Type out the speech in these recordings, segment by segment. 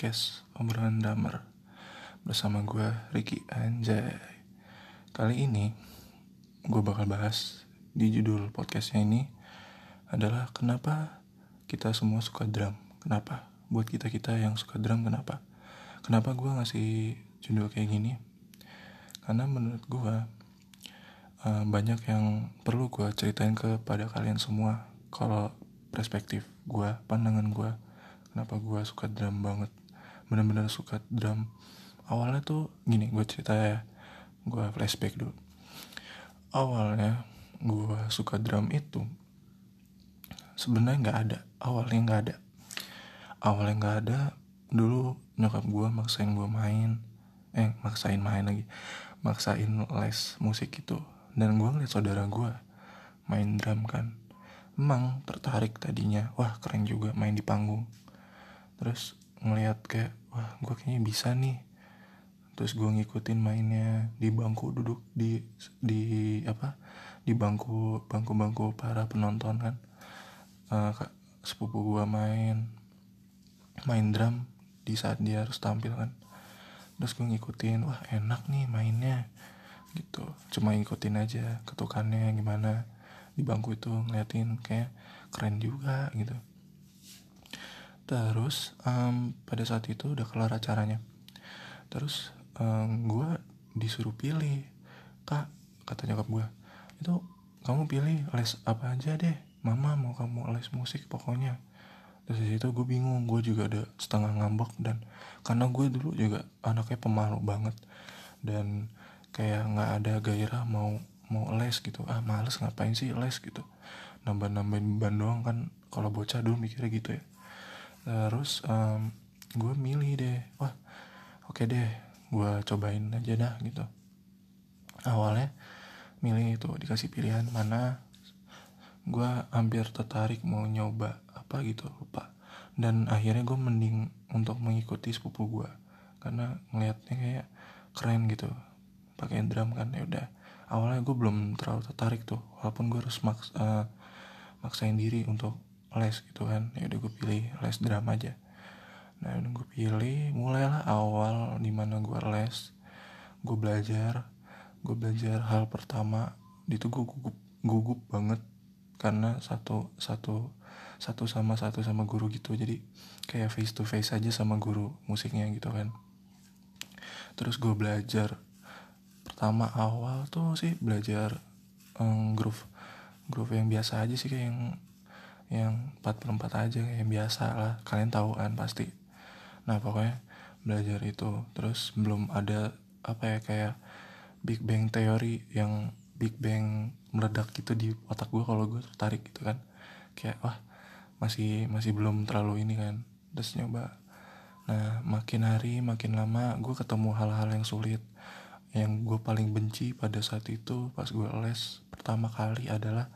podcast obrolan damer bersama gue Ricky Anjay. Kali ini gue bakal bahas di judul podcastnya ini adalah kenapa kita semua suka drum. Kenapa? Buat kita kita yang suka drum kenapa? Kenapa gue ngasih judul kayak gini? Karena menurut gue uh, banyak yang perlu gue ceritain kepada kalian semua kalau perspektif gue, pandangan gue kenapa gue suka drum banget bener-bener suka drum. Awalnya tuh gini gue cerita ya. Gue flashback dulu. Awalnya gue suka drum itu sebenarnya nggak ada. Awalnya nggak ada. Awalnya nggak ada dulu nyokap gue maksain gue main. Eh maksain main lagi. Maksain les musik itu. Dan gue ngeliat saudara gue main drum kan. Emang tertarik tadinya. Wah keren juga main di panggung. Terus ngeliat kayak wah gue kayaknya bisa nih. Terus gue ngikutin mainnya di bangku duduk di di apa? Di bangku bangku bangku para penonton kan. Uh, sepupu gue main main drum di saat dia harus tampil kan. Terus gue ngikutin wah enak nih mainnya gitu. Cuma ngikutin aja ketukannya gimana. Di bangku itu ngeliatin kayak keren juga gitu terus um, pada saat itu udah kelar acaranya. Terus um, gue disuruh pilih. Kak kata nyokap gue itu kamu pilih les apa aja deh. Mama mau kamu les musik pokoknya. Terus situ gue bingung gue juga ada setengah ngambek dan karena gue dulu juga anaknya pemalu banget dan kayak nggak ada gairah mau mau les gitu. Ah males ngapain sih les? gitu. Nambah nambahin beban doang kan. Kalau bocah dulu mikirnya gitu ya terus um, gue milih deh. Wah oke okay deh gue cobain aja dah gitu. Awalnya milih itu dikasih pilihan mana gue hampir tertarik mau nyoba apa gitu lupa. Dan akhirnya gue mending untuk mengikuti sepupu gue karena ngelihatnya kayak keren gitu pakai drum kan ya udah. Awalnya gue belum terlalu tertarik tuh walaupun gue harus maks uh, maksain diri untuk les gitu kan. Ya udah gue pilih les drama aja. Nah udah gue pilih mulailah awal di mana gue les gue belajar gue belajar hal pertama. Itu gue gugup gugup banget karena satu satu satu sama satu sama guru gitu. Jadi kayak face to face aja sama guru musiknya gitu kan. Terus gue belajar. Pertama awal tuh sih belajar um, groove groove yang biasa aja sih kayak yang yang 4 per 4 aja yang biasa lah. Kalian tahu kan pasti. Nah pokoknya belajar itu. Terus belum ada apa ya kayak Big Bang teori yang Big Bang meledak gitu di otak gue kalau gue tertarik gitu kan. Kayak wah masih masih belum terlalu ini kan. Terus nyoba. Nah makin hari makin lama gue ketemu hal-hal yang sulit. Yang gue paling benci pada saat itu pas gue les pertama kali adalah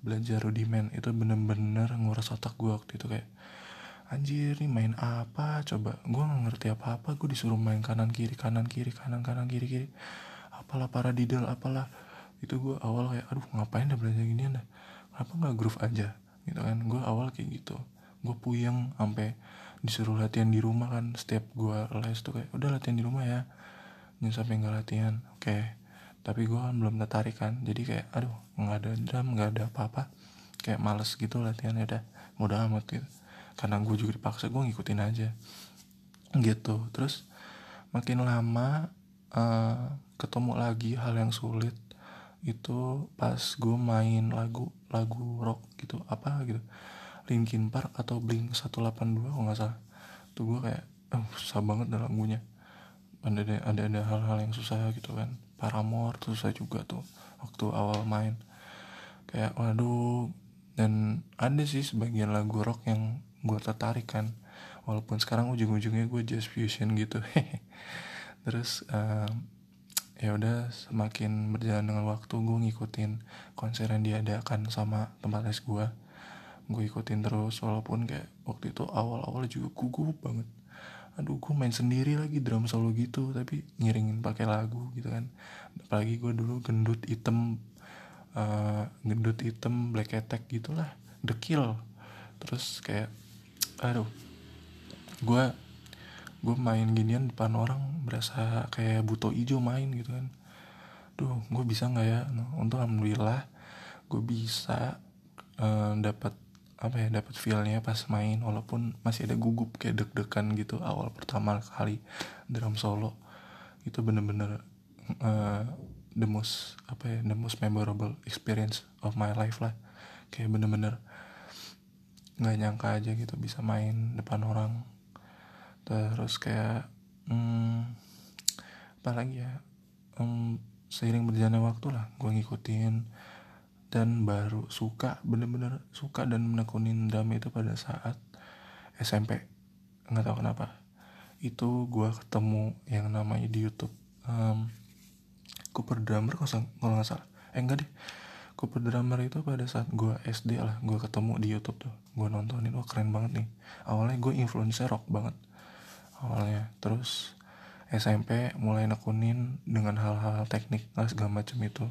belajar rudiment itu bener-bener nguras otak gue waktu itu kayak anjir nih main apa? Coba gue nggak ngerti apa-apa gue disuruh main kanan kiri kanan kiri kanan kanan kiri kiri. Apalah paradiddle apalah. Itu gue awal kayak aduh ngapain dah belajar gini dah kenapa nggak groove aja? Gitu kan gue awal kayak gitu. Gue puyeng sampai disuruh latihan di rumah kan setiap gue les tuh kayak udah latihan di rumah ya. Nyesel sampai nggak latihan. Oke. okay tapi gue kan belum tertarik kan. Jadi kayak aduh nggak ada drum nggak ada apa-apa. Kayak males gitu latihan ya udah mudah amat gitu. Karena gue juga dipaksa gue ngikutin aja. Gitu. Terus makin lama uh, ketemu lagi hal yang sulit itu pas gue main lagu lagu rock gitu. Apa gitu. Linkin Park atau Blink 182 kalau nggak salah. Tuh gue kayak oh, susah banget dalam lagunya. Ada ada hal-hal yang susah gitu kan Paramore tuh susah juga tuh waktu awal main. Kayak waduh dan ada sih sebagian lagu rock yang gue tertarik kan. Walaupun sekarang ujung-ujungnya gue jazz fusion gitu. Terus uh, ya udah semakin berjalan dengan waktu gue ngikutin konser yang diadakan sama tempat les gue gue ikutin terus walaupun kayak waktu itu awal-awal juga gugup banget aduh gue main sendiri lagi drum solo gitu tapi ngiringin pakai lagu gitu kan. Apalagi gue dulu gendut item uh, gendut item black attack gitulah the kill. Terus kayak aduh gue gue main ginian depan orang berasa kayak buto ijo main gitu kan. Duh gue bisa nggak ya? Nah, untuk alhamdulillah gue bisa uh, dapat apa ya dapat feelnya pas main walaupun masih ada gugup kayak deg-degan gitu awal pertama kali drum solo. Itu bener-bener uh, the most apa ya the most memorable experience of my life lah. Kayak bener-bener nggak nyangka aja gitu bisa main depan orang. Terus kayak hmm, apa lagi ya um, seiring berjalannya waktu lah gue ngikutin dan baru suka bener-bener suka dan menekunin drum itu pada saat SMP nggak tahu kenapa. Itu gue ketemu yang namanya di YouTube um, Cooper Drummer kalau nggak salah. Eh enggak deh. Cooper Drummer itu pada saat gue SD lah gue ketemu di YouTube tuh. Gue nontonin wah keren banget nih. Awalnya gue influencer rock banget. Awalnya. Terus SMP mulai nekunin dengan hal-hal teknik lah segala macam itu.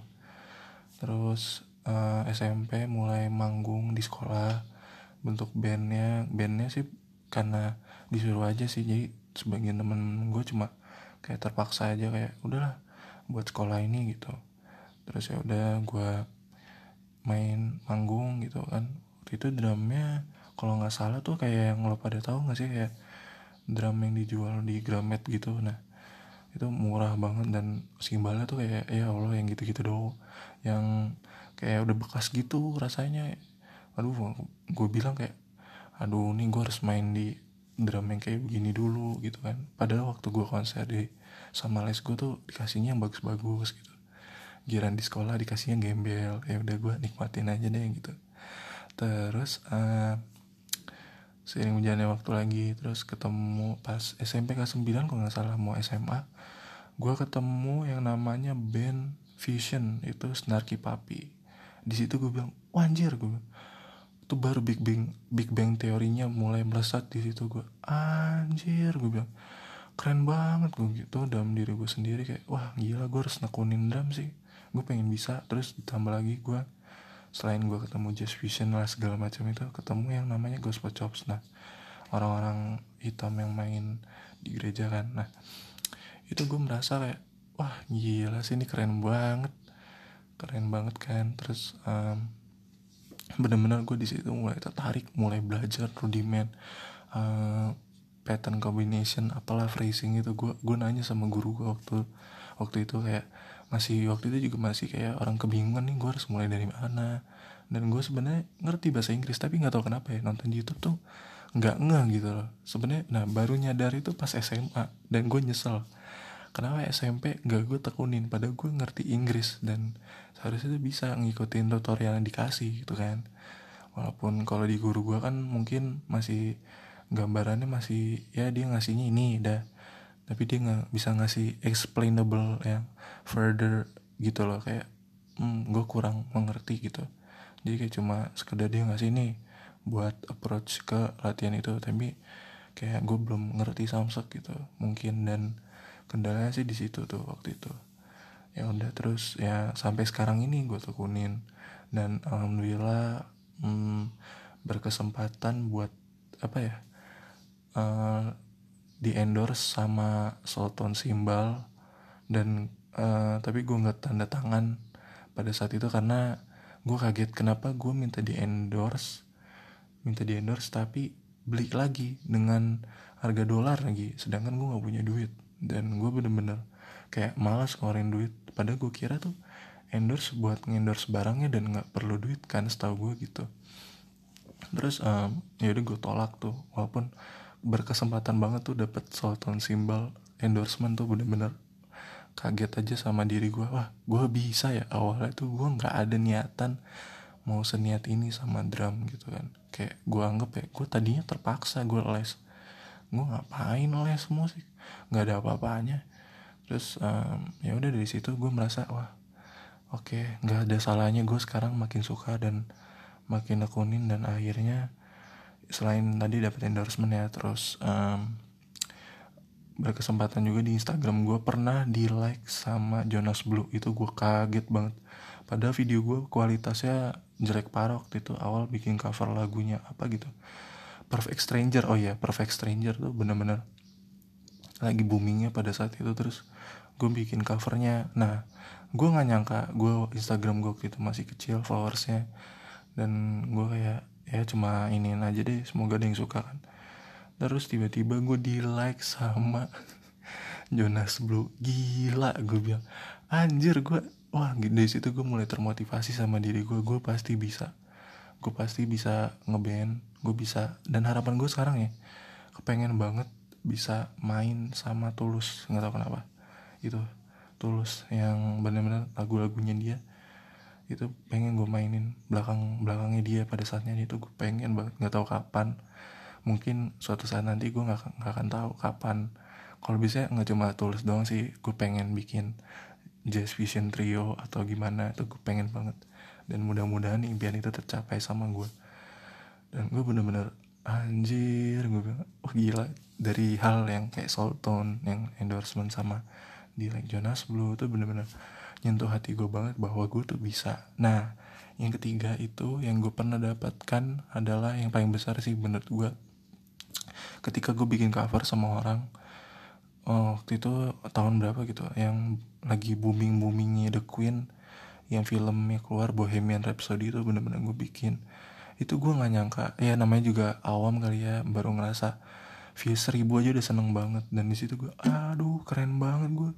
Terus uh, eh, SMP mulai manggung di sekolah. Bentuk bandnya bandnya sih karena disuruh aja sih. Jadi sebagian temen gue cuma kayak terpaksa aja kayak udahlah buat sekolah ini gitu. Terus ya udah gue main manggung gitu kan. Waktu itu drumnya kalau nggak salah tuh kayak yang lo pada tahu nggak sih? Kayak drum yang dijual di Gramet gitu. Nah itu murah banget dan simbalnya tuh kayak ya Allah yang gitu-gitu doang. Yang kayak udah bekas gitu rasanya. Aduh gue bilang kayak aduh nih gue harus main di drum yang kayak begini dulu gitu kan. Padahal waktu gue konser di sama les gue tuh dikasihnya yang bagus-bagus gitu. Giran di sekolah dikasihnya gembel ya udah gue nikmatin aja deh gitu. Terus uh, seiring berjalannya waktu lagi terus ketemu pas SMP kelas 9 kalau nggak salah mau SMA gue ketemu yang namanya band Fusion itu Snarky Papi di situ gue bilang wanjir gue itu baru Big Bang Big Bang teorinya mulai melesat di situ gue anjir gue bilang. Keren banget gue gitu dalam diri gue sendiri kayak wah gila gue harus nekunin drum sih. Gue pengen bisa. Terus ditambah lagi gue selain gue ketemu Jazz Fusion lah segala macam itu ketemu yang namanya Gospel Chops. Nah orang-orang hitam yang main di gereja kan. Nah itu gue merasa kayak wah gila sih ini keren banget keren banget kan. Terus um, bener-bener gue di situ mulai tertarik mulai belajar rudiment uh, pattern combination apalah phrasing itu. Gue gue nanya sama guru gue waktu waktu itu kayak masih waktu itu juga masih kayak orang kebingungan nih gue harus mulai dari mana. Dan gue sebenarnya ngerti bahasa Inggris tapi nggak tahu kenapa ya nonton di YouTube tuh nggak ngeh gitu loh. Sebenarnya nah baru nyadar itu pas SMA dan gue nyesel kenapa SMP nggak gue tekunin? Padahal gue ngerti Inggris dan seharusnya tuh bisa ngikutin tutorial yang dikasih gitu kan. Walaupun kalau di guru gue kan mungkin masih gambarannya masih ya dia ngasihnya ini dah. Tapi dia nggak bisa ngasih explainable yang further gitu loh. Kayak hmm, gue kurang mengerti gitu. Jadi kayak cuma sekedar dia ngasih nih buat approach ke latihan itu. Tapi kayak gue belum ngerti samsek gitu. Mungkin dan kendalanya sih di situ tuh waktu itu. Ya udah terus ya sampai sekarang ini gue tekunin. Dan alhamdulillah hmm, berkesempatan buat apa ya uh, di endorse sama Sultan Simbal. Dan uh, tapi gue nggak tanda tangan pada saat itu karena gue kaget kenapa gue minta di endorse minta di endorse tapi beli lagi dengan harga dolar lagi sedangkan gue nggak punya duit dan gue bener-bener kayak malas ngeluarin duit. Padahal gue kira tuh endorse buat ngendorse barangnya dan nggak perlu duit kan setahu gue gitu. Terus um, ya udah gue tolak tuh. Walaupun berkesempatan banget tuh dapet Sultan Simbal endorsement tuh bener-bener kaget aja sama diri gue wah gue bisa ya awalnya tuh gue nggak ada niatan mau seniat ini sama drum gitu kan. Kayak gue anggap ya gue tadinya terpaksa gue les. Gue ngapain les musik nggak ada apa-apanya. Terus um, ya udah dari situ gue merasa wah oke okay, nggak ada salahnya gue sekarang makin suka dan makin nekunin dan akhirnya selain tadi dapat endorsement ya terus um, berkesempatan juga di Instagram gue pernah di like sama Jonas Blue. Itu gue kaget banget. Padahal video gue kualitasnya jelek waktu itu. Awal bikin cover lagunya apa gitu. Perfect Stranger. Oh iya Perfect Stranger tuh bener-bener lagi boomingnya pada saat itu terus gue bikin covernya. Nah gue nggak nyangka gue Instagram gue gitu masih kecil followersnya. Dan gue kayak ya cuma iniin aja deh semoga ada yang suka kan. Terus tiba-tiba gue di like sama Jonas Blue gila gue bilang anjir gue wah dari situ gue mulai termotivasi sama diri gue gue pasti bisa gue pasti bisa ngeband gue bisa dan harapan gue sekarang ya kepengen banget bisa main sama Tulus nggak tahu kenapa. Itu Tulus yang bener-bener lagu-lagunya dia itu pengen gue mainin belakang belakangnya dia pada saatnya itu gue pengen banget nggak tahu kapan. Mungkin suatu saat nanti gue nggak nggak akan tahu kapan. Kalau bisa nggak cuma Tulus doang sih gue pengen bikin Jazz Vision Trio atau gimana itu gue pengen banget. Dan mudah-mudahan impian itu tercapai sama gue dan gue bener-bener anjir gue bilang oh gila. Dari hal yang kayak Tone yang endorsement sama di like Jonas Blue itu bener-bener nyentuh hati gue banget bahwa gue tuh bisa. Nah yang ketiga itu yang gue pernah dapatkan adalah yang paling besar sih menurut gue ketika gue bikin cover sama orang oh, waktu itu tahun berapa gitu yang lagi booming boomingnya The Queen yang filmnya keluar Bohemian Rhapsody itu bener-bener gue bikin itu gue nggak nyangka. Ya namanya juga awam kali ya. Baru ngerasa views seribu aja udah seneng banget. Dan di situ gue aduh keren banget gue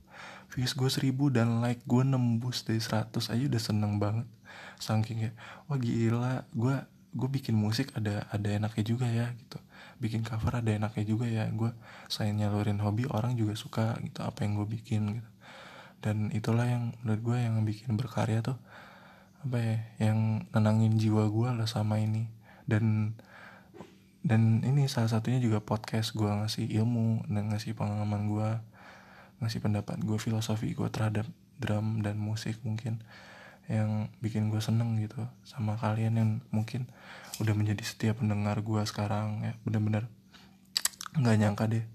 views gue seribu dan like gue nembus dari 100 aja udah seneng banget. Saking kayak wah gila. Gue gue bikin musik ada ada enaknya juga ya gitu. Bikin cover ada enaknya juga ya. Gue saya nyalurin hobi orang juga suka gitu apa yang gue bikin gitu. Dan itulah yang menurut gue yang bikin berkarya tuh apa ya yang nenangin jiwa gue lah sama ini. Dan dan ini salah satunya juga podcast gue ngasih ilmu dan ngasih pengalaman gue ngasih pendapat gue filosofi gue terhadap drum dan musik mungkin yang bikin gue seneng gitu sama kalian yang mungkin udah menjadi setiap pendengar gue sekarang ya. Bener-bener nggak nyangka deh.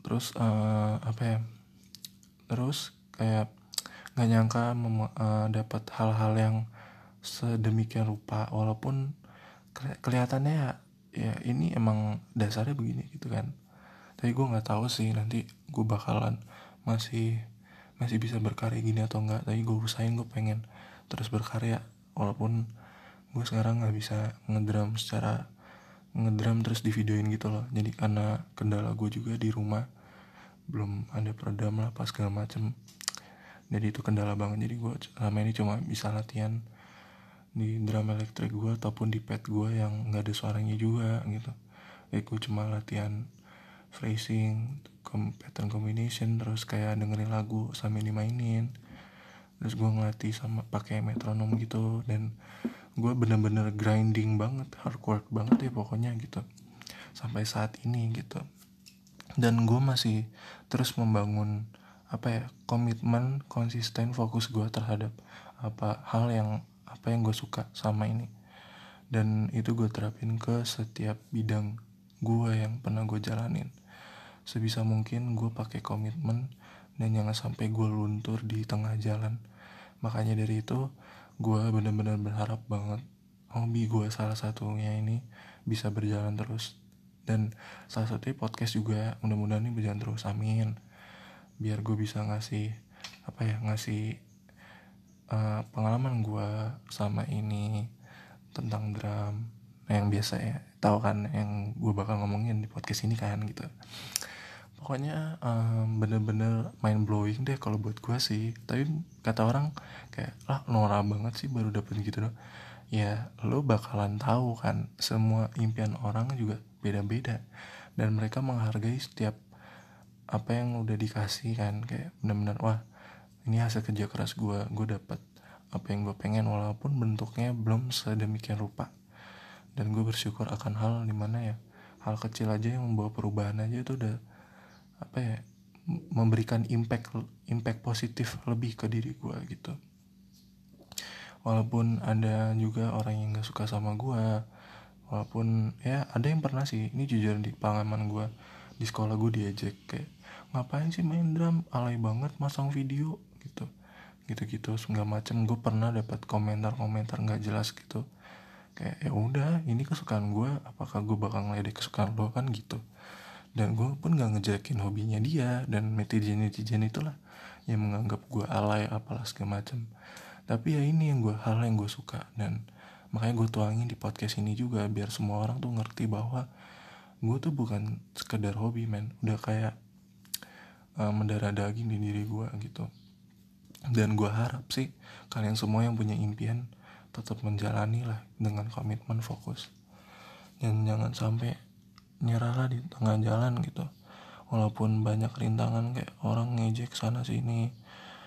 Terus uh, apa ya terus kayak nggak nyangka uh, dapat hal-hal yang sedemikian rupa walaupun kelihatannya ya, ya ini emang dasarnya begini gitu kan. Tapi gue nggak tahu sih nanti gue bakalan masih masih bisa berkarya gini atau enggak tapi gue usahain gue pengen terus berkarya walaupun gue sekarang nggak bisa ngedrum secara ngedrum terus di videoin gitu loh. Jadi karena kendala gue juga di rumah belum ada peredam lah pas segala macem jadi itu kendala banget. Jadi gue selama ini cuma bisa latihan di drum elektrik gue ataupun di pad gue yang nggak ada suaranya juga gitu. Jadi gue cuma latihan phrasing pattern combination terus kayak dengerin lagu sambil dimainin. Terus gue ngelatih sama pakai metronom gitu. Dan gue bener-bener grinding banget hard work banget ya pokoknya gitu. Sampai saat ini gitu. Dan gue masih terus membangun apa ya komitmen konsisten fokus gue terhadap apa hal yang apa yang gue suka sama ini. Dan itu gue terapin ke setiap bidang gue yang pernah gue jalanin. Sebisa mungkin gue pakai komitmen dan jangan sampai gue luntur di tengah jalan. Makanya dari itu gue bener-bener berharap banget hobi gue salah satunya ini bisa berjalan terus. Dan salah satunya podcast juga mudah-mudahan ini berjalan terus. Amin biar gue bisa ngasih apa ya ngasih uh, pengalaman gue sama ini tentang drum yang biasa ya tahu kan yang gue bakal ngomongin di podcast ini kan gitu. Pokoknya um, bener-bener mind blowing deh kalau buat gue sih. Tapi kata orang kayak lah norak banget sih baru dapet gitu loh ya lo bakalan tahu kan semua impian orang juga beda-beda. Dan mereka menghargai setiap apa yang udah dikasih kan kayak bener-bener wah ini hasil kerja keras gue gue dapet apa yang gue pengen walaupun bentuknya belum sedemikian rupa. Dan gue bersyukur akan hal di mana ya hal kecil aja yang membawa perubahan aja itu udah apa ya memberikan impact impact positif lebih ke diri gue gitu. Walaupun ada juga orang yang gak suka sama gue walaupun ya ada yang pernah sih ini jujur di pengalaman gue di sekolah gue diajak kayak ngapain sih main drum? Alay banget masang video gitu. Gitu-gitu segala macem. Gue pernah dapat komentar-komentar nggak jelas gitu. Kayak ya udah ini kesukaan gue apakah gue bakal ngeledek kesukaan lo? Kan gitu. Dan gue pun gak ngejelekin hobinya dia dan netizen netizen itulah yang menganggap gue alay apalah segala macem. Tapi ya ini yang gue hal yang gue suka. Dan makanya gue tuangin di podcast ini juga biar semua orang tuh ngerti bahwa gue tuh bukan sekedar hobi men. Udah kayak uh, mendarah daging di diri gue gitu. Dan gue harap sih kalian semua yang punya impian tetap menjalani lah dengan komitmen fokus. Dan jangan sampai nyerahlah di tengah jalan gitu. Walaupun banyak rintangan kayak orang ngejek sana sini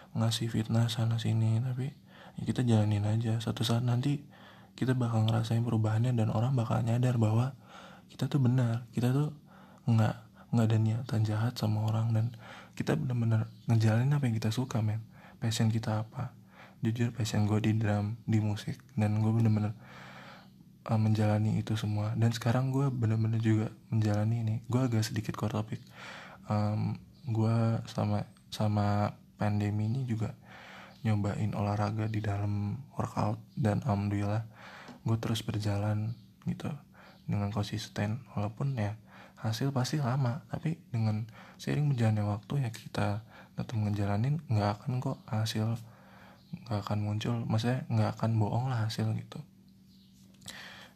ngasih fitnah sana sini tapi ya kita jalanin aja. Satu saat nanti kita bakal ngerasain perubahannya dan orang bakal nyadar bahwa kita tuh benar kita tuh nggak nggak ada niatan jahat sama orang dan kita benar-benar ngejalanin apa yang kita suka men. Passion kita apa? Jujur passion gue di drum di musik dan gue bener-bener uh, menjalani itu semua. Dan sekarang gue bener-bener juga menjalani ini. Gue agak sedikit core topik um, gue sama sama pandemi ini juga nyobain olahraga di dalam workout dan alhamdulillah gue terus berjalan gitu dengan konsisten. Walaupun ya hasil pasti lama tapi dengan sering berjalannya waktu ya kita tetap ngejalanin nggak akan kok hasil nggak akan muncul. Maksudnya nggak akan bohong lah hasil gitu.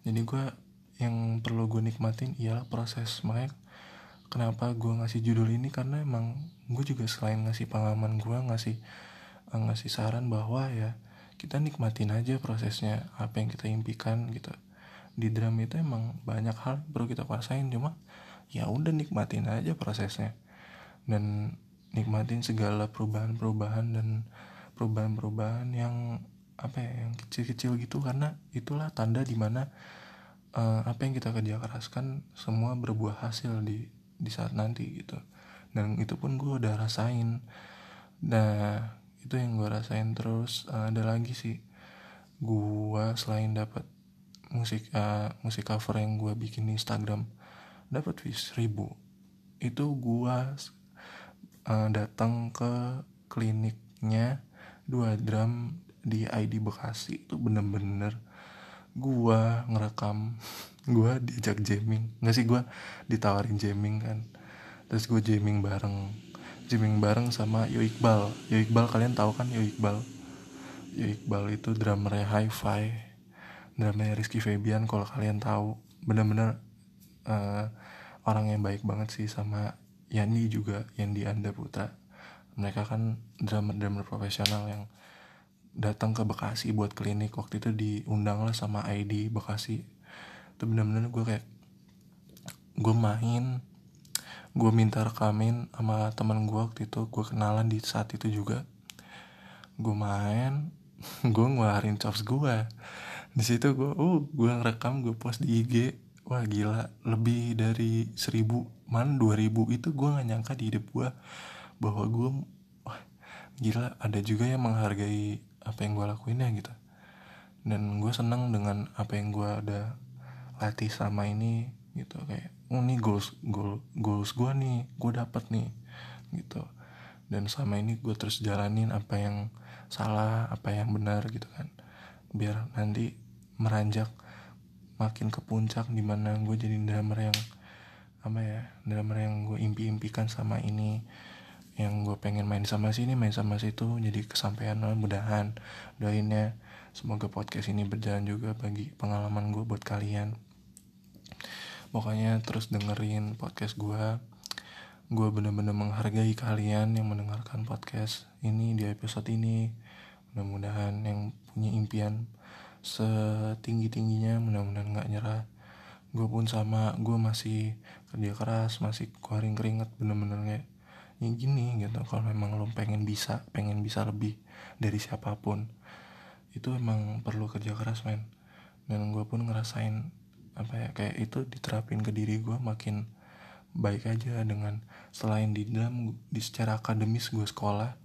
Jadi gue yang perlu gue nikmatin ialah proses. Makanya kenapa gue ngasih judul ini karena emang gue juga selain ngasih pengalaman gue ngasih ngasih saran bahwa ya kita nikmatin aja prosesnya apa yang kita impikan gitu. Di drum itu emang banyak hal perlu kita kuasain cuma ya udah nikmatin aja prosesnya. Dan nikmatin segala perubahan-perubahan dan perubahan-perubahan yang apa ya yang kecil-kecil gitu. Karena itulah tanda di mana uh, apa yang kita kerja keraskan semua berbuah hasil di di saat nanti gitu. Dan itu pun gue udah rasain. Nah itu yang gue rasain terus. Uh, ada lagi sih gue selain dapat musik uh, musik cover yang gue bikin di Instagram dapat wis ribu itu gue uh, datang ke kliniknya dua drum di ID Bekasi. Itu bener-bener gue ngerekam. Gue diajak jamming. Nggak sih gue ditawarin jamming kan. Terus gue jamming bareng. Jamming bareng sama Yo Iqbal. Yo Iqbal kalian tahu kan Yo Iqbal? Yo Iqbal itu drummernya Hi-Fi. Drumnya Rizky Febian kalau kalian tahu. Bener-bener uh, orang yang baik banget sih sama Yani juga yang di Anda Putra mereka kan drummer-drummer profesional yang datang ke Bekasi buat klinik. Waktu itu diundang lah sama ID Bekasi. Itu bener-bener gue kayak gue main gue minta rekamin sama teman gue waktu itu. Gue kenalan di saat itu juga. Gue main gue ngeluarin chops gue di situ gue uh gue ngerekam gue post di IG wah gila. Lebih dari seribu man dua ribu itu gue gak nyangka di hidup gue bahwa gue wah gila. Ada juga yang menghargai apa yang gue lakuin ya gitu. Dan gue seneng dengan apa yang gue ada latih sama ini gitu. Kayak oh nih goals goal goals gue nih gue dapet nih gitu. Dan sama ini gue terus jalanin apa yang salah apa yang benar gitu kan. Biar nanti meranjak makin ke puncak di mana gue jadi drummer yang apa ya drummer yang gue impi-impikan sama ini yang gue pengen main sama sini main sama situ jadi kesampaian mudahan doainnya semoga podcast ini berjalan juga bagi pengalaman gue buat kalian. Pokoknya terus dengerin podcast gue. Gue bener-bener menghargai kalian yang mendengarkan podcast ini di episode ini. Mudah-mudahan yang punya impian setinggi tingginya mudah-mudahan nggak nyerah. Gue pun sama gue masih kerja keras masih keluarin keringet bener-bener kayak ya gini gitu. Kalau memang lo pengen bisa pengen bisa lebih dari siapa pun itu emang perlu kerja keras men. Dan gue pun ngerasain apa ya kayak itu diterapin ke diri gue makin baik aja dengan selain di dalam di secara akademis gue sekolah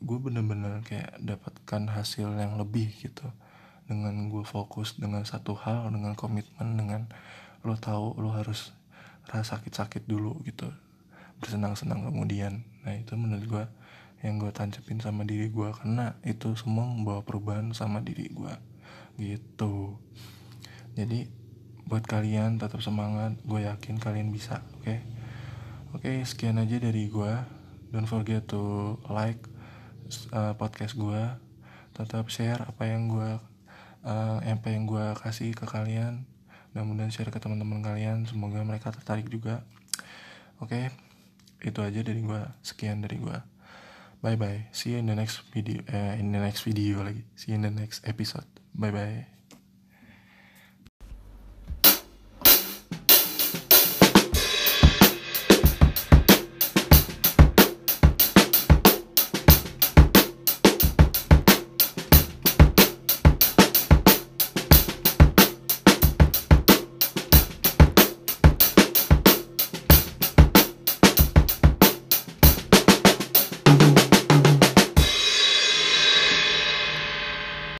gue bener-bener kayak dapatkan hasil yang lebih gitu dengan gue fokus dengan satu hal dengan komitmen dengan lo tahu lo harus rasa sakit-sakit dulu gitu bersenang-senang kemudian. Nah itu menurut gue yang gue tancapin sama diri gue karena itu semua membawa perubahan sama diri gue gitu. Jadi buat kalian tetap semangat gue yakin kalian bisa oke? Okay? oke okay, sekian aja dari gue don't forget to like uh, podcast gue tetap share apa yang gue uh, apa yang gue kasih ke kalian mudah-mudahan share ke teman-teman kalian semoga mereka tertarik juga. Oke okay? itu aja dari gue sekian dari gue bye bye see you in the next video uh, in the next video lagi. See you in the next episode. Bye bye